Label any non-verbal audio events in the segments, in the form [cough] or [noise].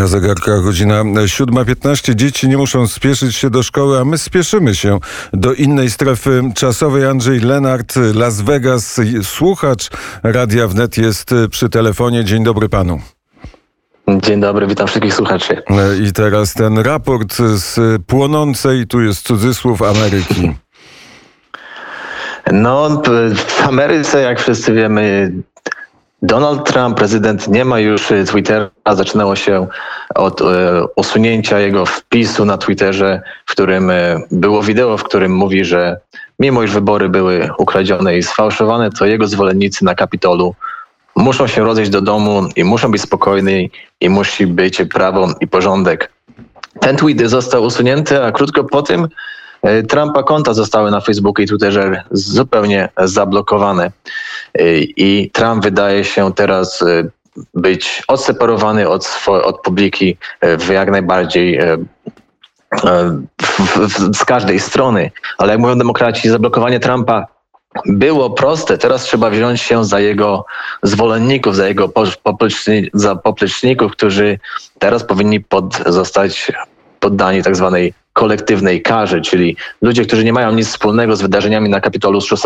Na zegarkach godzina 7.15. Dzieci nie muszą spieszyć się do szkoły, a my spieszymy się do innej strefy czasowej. Andrzej Lenart, Las Vegas, słuchacz Radia Wnet jest przy telefonie. Dzień dobry panu. Dzień dobry, witam wszystkich słuchaczy. I teraz ten raport z płonącej, tu jest cudzysłów, Ameryki. No, w Ameryce, jak wszyscy wiemy, Donald Trump, prezydent, nie ma już y, Twittera. Zaczynało się od e, usunięcia jego wpisu na Twitterze, w którym e, było wideo, w którym mówi, że mimo iż wybory były ukradzione i sfałszowane, to jego zwolennicy na Kapitolu muszą się rozejść do domu i muszą być spokojni i musi być prawo i porządek. Ten tweet został usunięty, a krótko po tym Trumpa konta zostały na Facebooku i Twitterze zupełnie zablokowane. E, I Trump wydaje się teraz e, być odseparowany od, od publiki w jak najbardziej z każdej strony. Ale jak mówią demokraci, zablokowanie Trumpa było proste. Teraz trzeba wziąć się za jego zwolenników, za jego popleczników, którzy teraz powinni pod, zostać poddani tak zwanej kolektywnej karze, czyli ludzie, którzy nie mają nic wspólnego z wydarzeniami na Kapitolu z 6,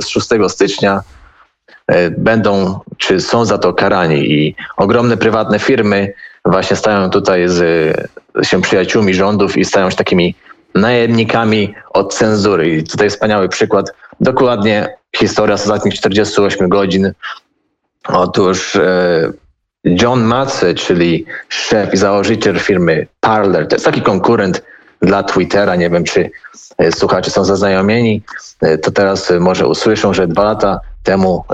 z 6 stycznia, e, będą czy są za to karani i ogromne prywatne firmy właśnie stają tutaj z się przyjaciółmi rządów i stają się takimi najemnikami od cenzury. I tutaj wspaniały przykład, dokładnie historia z ostatnich 48 godzin. Otóż e, John Matze, czyli szef i założyciel firmy Parler, to jest taki konkurent dla Twittera. Nie wiem, czy e, słuchacze są zaznajomieni. E, to teraz e, może usłyszą, że dwa lata temu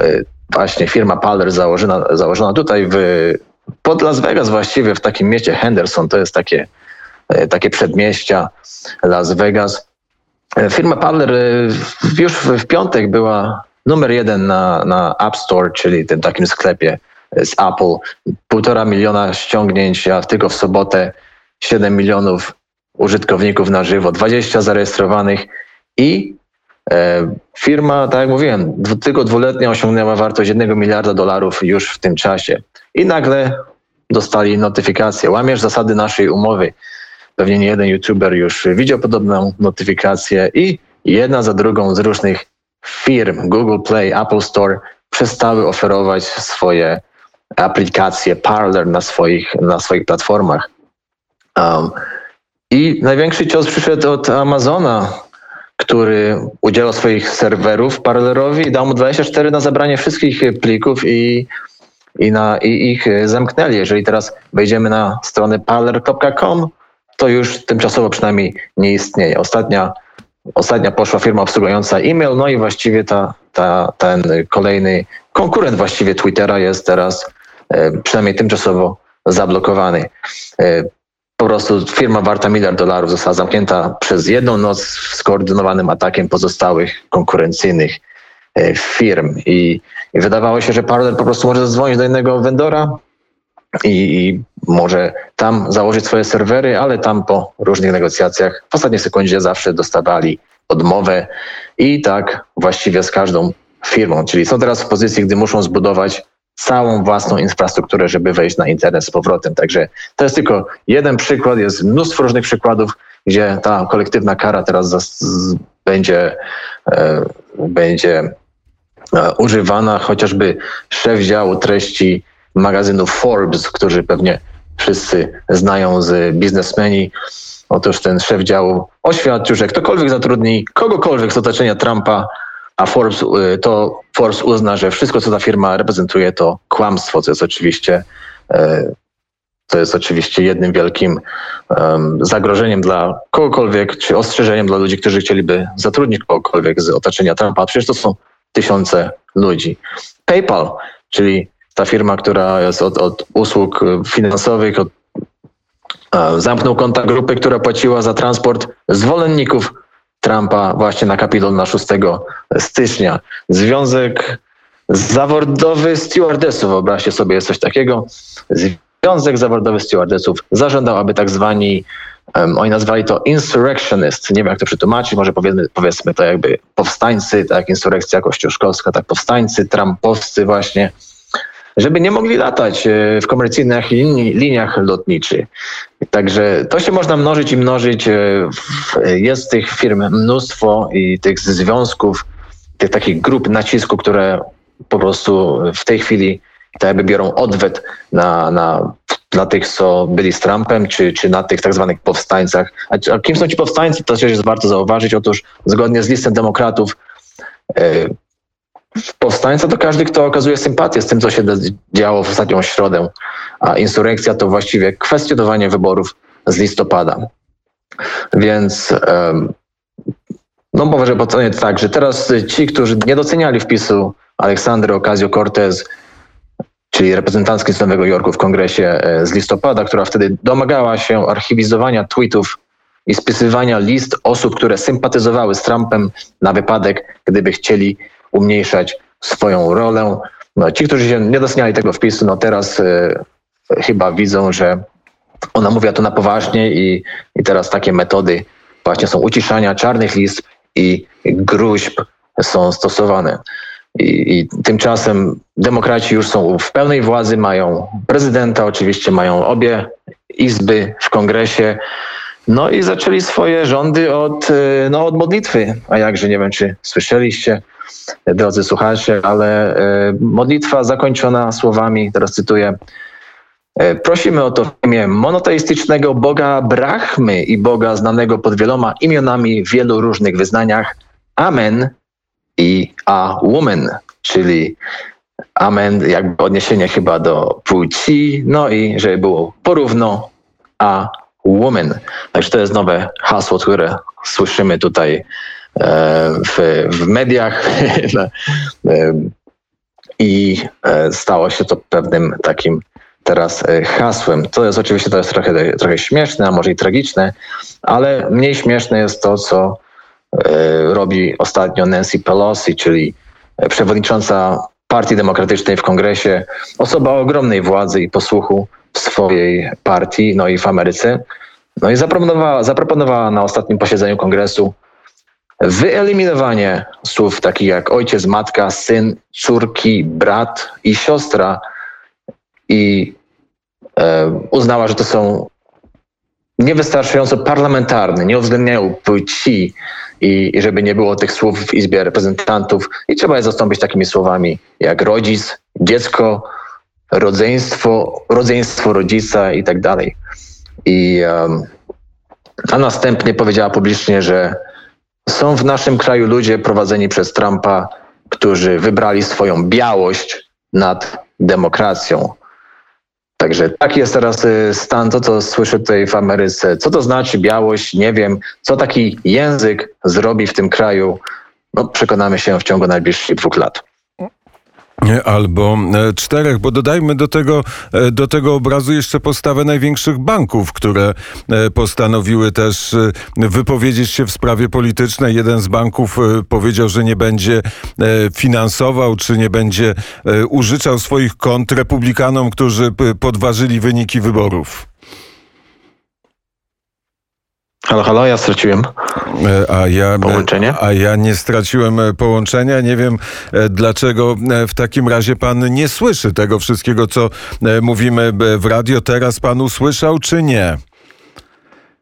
właśnie firma Parler założona, założona tutaj w, pod Las Vegas właściwie w takim mieście Henderson. To jest takie, takie przedmieścia Las Vegas. Firma Parler już w piątek była numer jeden na, na App Store, czyli tym takim sklepie z Apple. Półtora miliona ściągnięć, a tylko w sobotę 7 milionów użytkowników na żywo, 20 zarejestrowanych i e, firma, tak jak mówiłem, tylko dwuletnia osiągnęła wartość 1 miliarda dolarów już w tym czasie. I nagle dostali notyfikację. Łamiesz zasady naszej umowy. Pewnie nie jeden youtuber już widział podobną notyfikację i jedna za drugą z różnych firm, Google Play, Apple Store, przestały oferować swoje aplikacje Parler na swoich, na swoich platformach. Um, I największy cios przyszedł od Amazona, który udzielał swoich serwerów Parlerowi i dał mu 24 na zabranie wszystkich plików i, i, na, i ich zamknęli. Jeżeli teraz wejdziemy na stronę parler.com, to już tymczasowo przynajmniej nie istnieje. Ostatnia, ostatnia poszła firma obsługująca e-mail, no i właściwie ta, ta, ten kolejny konkurent właściwie Twittera jest teraz E, przynajmniej tymczasowo zablokowany. Po prostu firma warta miliard dolarów została zamknięta przez jedną noc skoordynowanym atakiem pozostałych konkurencyjnych e, firm. I, i wydawało się, że Parler po prostu może zadzwonić do innego vendora i, i, może tam założyć swoje serwery, ale tam po różnych negocjacjach w ostatniej sekundzie zawsze dostawali odmowę i tak właściwie z każdą firmą. Czyli są teraz w pozycji, gdy muszą zbudować całą własną infrastrukturę, żeby wejść na internet z powrotem. Także to jest tylko jeden przykład, jest mnóstwo różnych przykładów, gdzie ta kolektywna kara teraz będzie, e, będzie e, używana, chociażby szef działu treści magazynu Forbes, którzy pewnie wszyscy znają z biznesmeni. Otóż ten szef działu oświadczył, że ktokolwiek zatrudni kogokolwiek z otoczenia Trumpa a Forbes, y, to Forbes uzna, że wszystko, co ta firma reprezentuje, to kłamstwo, co jest oczywiście, y, to jest oczywiście jednym wielkim zagrożeniem dla kogokolwiek, czy ostrzeżeniem dla ludzi, którzy chcieliby zatrudnić kogokolwiek z otoczenia Trumpa. Przecież to są tysiące ludzi. PayPal, czyli ta firma, która jest od, od usług finansowych, od, zamknął konta grupy, która płaciła za transport zwolenników Trumpa właśnie na Kapitol na 6 stycznia. Związek zawodowy stewardessów, wyobraźcie sobie, jest coś takiego. Związek zawodowy stewardessów zażądał, aby tak zwani, um, oni nazwali to insurrectionist, nie wiem jak to przetłumaczyć, może powiedzmy, powiedzmy to jakby powstańcy, tak insurrekcja kościuszkowska, tak powstańcy, trumpowscy właśnie, żeby nie mogli latać w komercyjnych linii, liniach lotniczych. Także to się można mnożyć i mnożyć. Jest tych firm mnóstwo i tych związków, tych takich grup nacisku, które po prostu w tej chwili tak jakby biorą odwet na, na, na tych, co byli z Trumpem, czy, czy na tych tak zwanych powstańcach. A, a kim są ci powstańcy? To też jest warto zauważyć. Otóż zgodnie z listem demokratów e, powstańca to każdy, kto okazuje sympatię z tym, co się działo w ostatnią środę, a insurrekcja to właściwie kwestionowanie wyborów z listopada. Więc no może podsumować tak, że teraz ci, którzy nie doceniali wpisu Aleksandry Ocasio-Cortez, czyli reprezentantki z Nowego Jorku w kongresie e, z listopada, która wtedy domagała się archiwizowania tweetów i spisywania list osób, które sympatyzowały z Trumpem na wypadek, gdyby chcieli umniejszać swoją rolę. No, ci, którzy się nie doceniali tego wpisu, no teraz y, chyba widzą, że ona mówiła to na poważnie i, i teraz takie metody właśnie są uciszania czarnych list i gruźb są stosowane. I, I, tymczasem demokraci już są w pełnej władzy, mają prezydenta, oczywiście mają obie izby w kongresie. No i zaczęli swoje rządy od, no, od modlitwy. A jakże nie wiem, czy słyszeliście, drodzy słuchacze, ale e, modlitwa zakończona słowami, teraz cytuję. E, prosimy o to w imię monoteistycznego Boga Brahmy i Boga znanego pod wieloma imionami w wielu różnych wyznaniach. Amen i a woman, czyli amen, jakby odniesienie chyba do płci, no i żeby było porówno a woman. Także to jest nowe hasło, które słyszymy tutaj w, w mediach [laughs] e, i e, stało się to pewnym takim teraz hasłem. To jest oczywiście jest trochę, trochę śmieszne, a może i tragiczne, ale mniej śmieszne jest to, co E, robi ostatnio Nancy Pelosi, czyli przewodnicząca Partii Demokratycznej w Kongresie, osoba ogromnej władzy i posłuchu w swojej partii, no i w Ameryce. No i zaproponowała, zaproponowała na ostatnim posiedzeniu Kongresu wyeliminowanie słów takich jak ojciec, matka, syn, córki, brat i siostra i e, uznała, że to są niewystarczająco parlamentarne, nie uwzględniają płci i, i żeby nie było tych słów w Izbie Reprezentantów i trzeba je zastąpić takimi słowami jak rodzic, dziecko, rodzeństwo, rodzeństwo rodzica i tak dalej. I, a następnie powiedziała publicznie, że są w naszym kraju ludzie prowadzeni przez Trumpa, którzy wybrali swoją białość nad demokracją. Także taki jest teraz y, stan, to co słyszę tutaj w Ameryce. Co to znaczy białość? Nie wiem. Co taki język zrobi w tym kraju? No, przekonamy się w ciągu najbliższych dwóch lat albo e, czterech, bo dodajmy do tego, e, do tego obrazu jeszcze postawę największych banków, które e, postanowiły też wypowiedzieć się w sprawie politycznej. Jeden z banków powiedział, że nie będzie finansował, czy nie będzie użyczał swoich kont republikanom, którzy podważyli wyniki wyborów. Halo, halo, ja straciłem e, a ja, połączenie. A ja nie straciłem e, połączenia. Nie wiem, e, dlaczego w takim razie pan nie słyszy tego wszystkiego, co mówimy w radio. Teraz pan usłyszał, czy nie?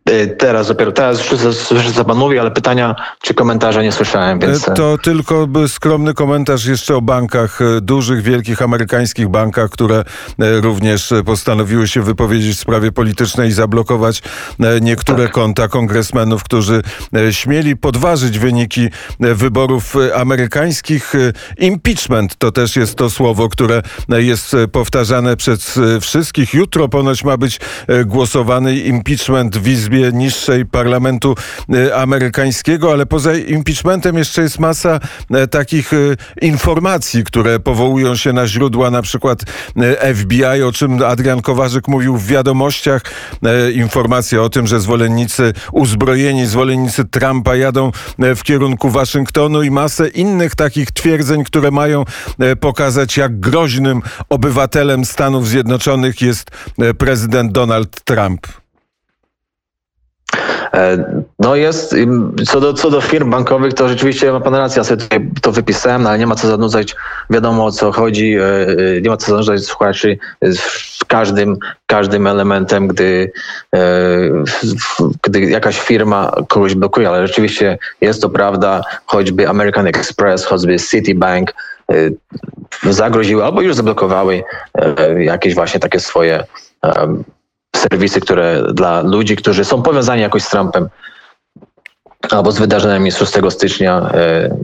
Y, teraz dopiero, teraz słyszę, co pan mówi, ale pytania czy komentarza nie słyszałem, więc... E, to tylko skromny komentarz jeszcze o bankach, dużych, wielkich amerykańskich bankach, które również postanowiły się wypowiedzieć w sprawie politycznej i zablokować niektóre tak. konta kongresmenów, którzy śmieli podważyć wyniki wyborów amerykańskich. Impeachment to też jest to słowo, które jest powtarzane przez wszystkich. Jutro ponoć ma być głosowany impeachment w Izbie Izbie niższej parlamentu e, amerykańskiego, ale poza impeachmentem jeszcze jest masa e, takich e, informacji, które powołują się na źródła na przykład FBI, o czym Adrian Kowarzyk mówił w wiadomościach. Informacja o tym, że zwolennicy uzbrojeni, zwolennicy Trumpa jadą w kierunku Waszyngtonu i masę innych takich twierdzeń, które mają pokazać, jak groźnym obywatelem Stanów Zjednoczonych jest prezydent Donald Trump. E, No jest, co do, co do firm bankowych, to rzeczywiście ma pan rację, ja sobie to wypisałem, no ale nie ma co zanudzać, wiadomo o co chodzi, e, e, nie ma co zanudzać słuchaczy w każdym, każdym elementem, gdy, gdy jakaś firma kogoś blokuje, ale rzeczywiście jest to prawda, choćby American Express, choćby Citibank zagroziły albo już zablokowały jakieś właśnie takie swoje serwisy, które dla ludzi, którzy są powiązani jakoś z Trumpem, albo z wydarzeniami z 6 stycznia, e,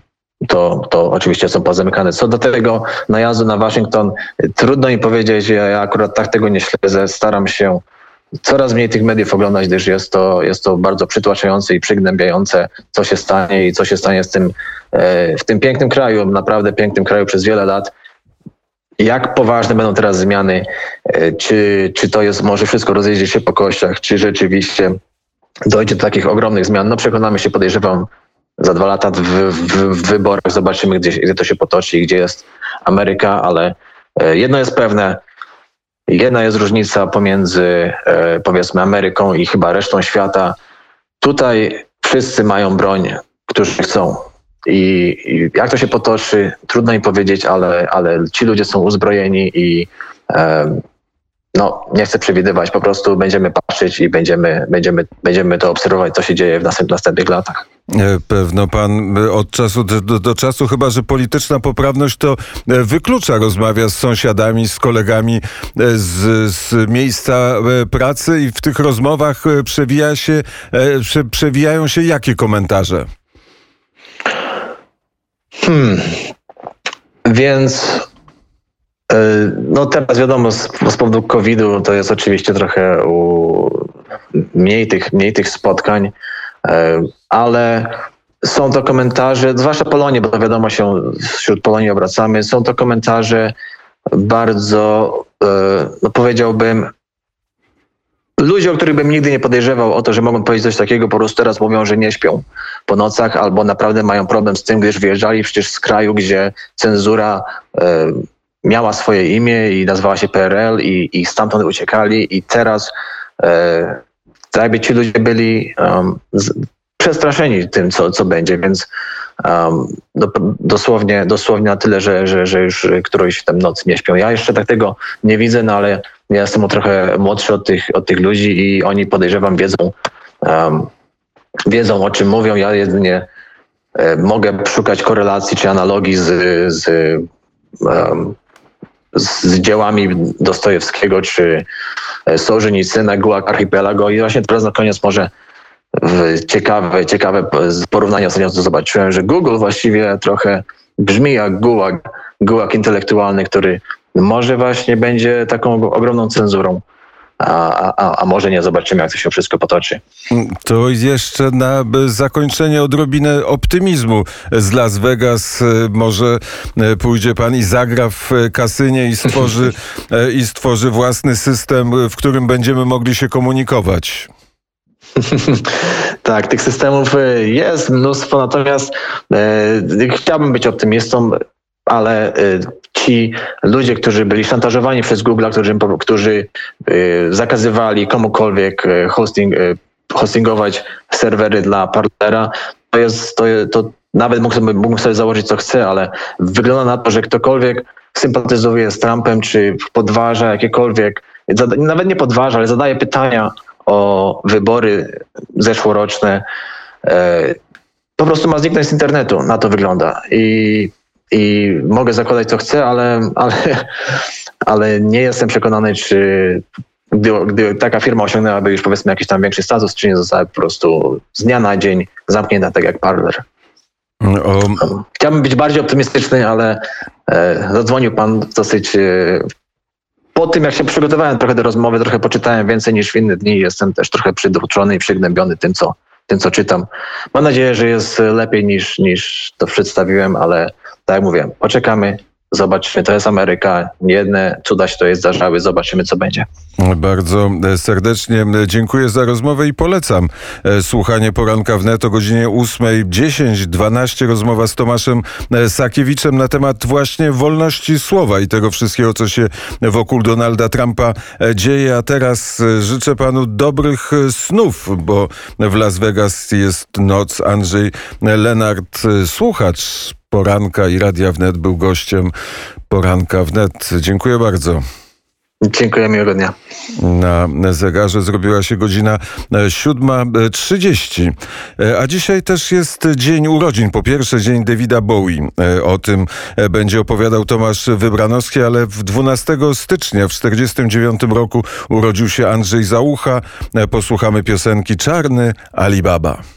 to, to oczywiście są pozamykane. Co do tego najazdu na Waszyngton, trudno mi powiedzieć, ja akurat tak tego nie śledzę, staram się coraz mniej tych mediów oglądać, gdyż jest to, jest to bardzo przytłaczające i przygnębiające, co się stanie i co się stanie z tym, e, w tym pięknym kraju, naprawdę pięknym kraju przez wiele lat. Jak poważne będą teraz zmiany? E, czy, czy to jest, może wszystko rozjedzie się po kościach, czy rzeczywiście dojdzie do takich ogromnych zmian. No przekonamy się, podejrzewam, za dwa lata w, w, w wyborach zobaczymy, gdzie, gdzie to się potoczy i gdzie jest Ameryka, ale e, jedno jest pewne, jedna jest różnica pomiędzy e, powiedzmy Ameryką i chyba resztą świata. Tutaj wszyscy mają broń, którzy chcą. I, I, jak to się potoczy, trudno mi powiedzieć, ale, ale ci ludzie są uzbrojeni i e, no, nie chcę przewidywać, po prostu będziemy patrzeć i będziemy, będziemy, będziemy to obserwować, co się dzieje w następnych latach. E, pewno pan e, od czasu do, do, czasu, chyba że polityczna poprawność to e, wyklucza, rozmawia z sąsiadami, z kolegami z, z miejsca pracy i w tych rozmowach przewija się, przewijają się jakie komentarze? Hmm. Więc E, no teraz wiadomo, z, z powodu COVID-u to jest oczywiście trochę u, mniej, tych, mniej tych spotkań, e, ale są to komentarze, zwłaszcza Polonie, bo wiadomo się wśród Polonii obracamy, są to komentarze bardzo, e, no powiedziałbym, ludzie, o których bym nigdy nie podejrzewał o to, że mogą powiedzieć coś takiego, po prostu teraz mówią, że nie śpią po nocach albo naprawdę mają problem z tym, gdyż wyjeżdżali przecież z kraju, gdzie cenzura miała swoje imię i nazywała się PRL i, i stamtąd uciekali i teraz e, tak jakby ci ludzie byli um, z, przestraszeni tym, co, co będzie, więc um, do, dosłownie, dosłownie na tyle, że, że, że już którąś tam noc nie śpią. Ja jeszcze tak tego nie widzę, no ale ja jestem trochę młodszy od tych, od tych ludzi i oni podejrzewam wiedzą, um, wiedzą o czym mówią. Ja jedynie e, mogę szukać korelacji czy analogii z, z um, z dziełami Dostojewskiego czy e, Sołżenicyna, Gulag Archipelago i właśnie teraz na koniec może ciekawe, ciekawe porównanie ostatnio zobaczyłem, że Google właściwie trochę brzmi jak Gulag, Gulag intelektualny, który może właśnie będzie taką ogromną cenzurą a, a, a może nie zobaczymy, jak to się wszystko potoczy. To jeszcze na zakończenie odrobinę optymizmu z Las Vegas. Może e, pójdzie pan i zagra w kasynie i stworzy, [laughs] e, i stworzy własny system, w którym będziemy mogli się komunikować. [laughs] tak, tych systemów e, jest mnóstwo, natomiast e, chciałbym być optymistą, ale ci ludzie, którzy byli szantażowani przez Google, którzy, którzy y, zakazywali komukolwiek y, hosting, y, hostingować serwery dla partnera, to jest, to, to nawet mógł sobie, mógł sobie założyć co chce, ale wygląda na to, że ktokolwiek sympatyzuje z Trumpem, czy podważa jakiekolwiek, nawet nie podważa, ale zadaje pytania o wybory zeszłoroczne, po prostu ma zniknąć z internetu. Na to wygląda. I i mogę zakładać co chcę, ale, ale, ale nie jestem przekonany, czy gdy, gdy taka firma osiągnęłaby już powiedzmy jakiś tam większy status, czy nie została po prostu z dnia na dzień zamknięta tak jak Parler. Um. Chciałbym być bardziej optymistyczny, ale e, zadzwonił pan dosyć e, po tym, jak się przygotowałem trochę do rozmowy, trochę poczytałem więcej niż w inne dni. Jestem też trochę przydruczony i przygnębiony tym, co, tym, co czytam. Mam nadzieję, że jest lepiej niż, niż to przedstawiłem, ale tak jak mówię, poczekamy, Zobaczymy, to jest Ameryka. Jedne cuda się to jest zdarzały. Zobaczymy, co będzie. Bardzo serdecznie dziękuję za rozmowę i polecam e, słuchanie poranka wnet o godzinie 8.10, 12 rozmowa z Tomaszem e, Sakiewiczem na temat właśnie wolności słowa i tego wszystkiego, co się wokół Donalda Trumpa e, dzieje. A teraz życzę panu dobrych snów, bo w Las Vegas jest noc. Andrzej Lenart, słuchacz poranka i Radia Wnet był gościem poranka wnet. Dziękuję bardzo. Dziękuję, miłego dnia. Na zegarze zrobiła się godzina 7.30. A dzisiaj też jest dzień urodzin. Po pierwsze dzień Davida Bowie. O tym będzie opowiadał Tomasz Wybranowski, ale w 12 stycznia w 1949 roku urodził się Andrzej Załucha. Posłuchamy piosenki Czarny Alibaba.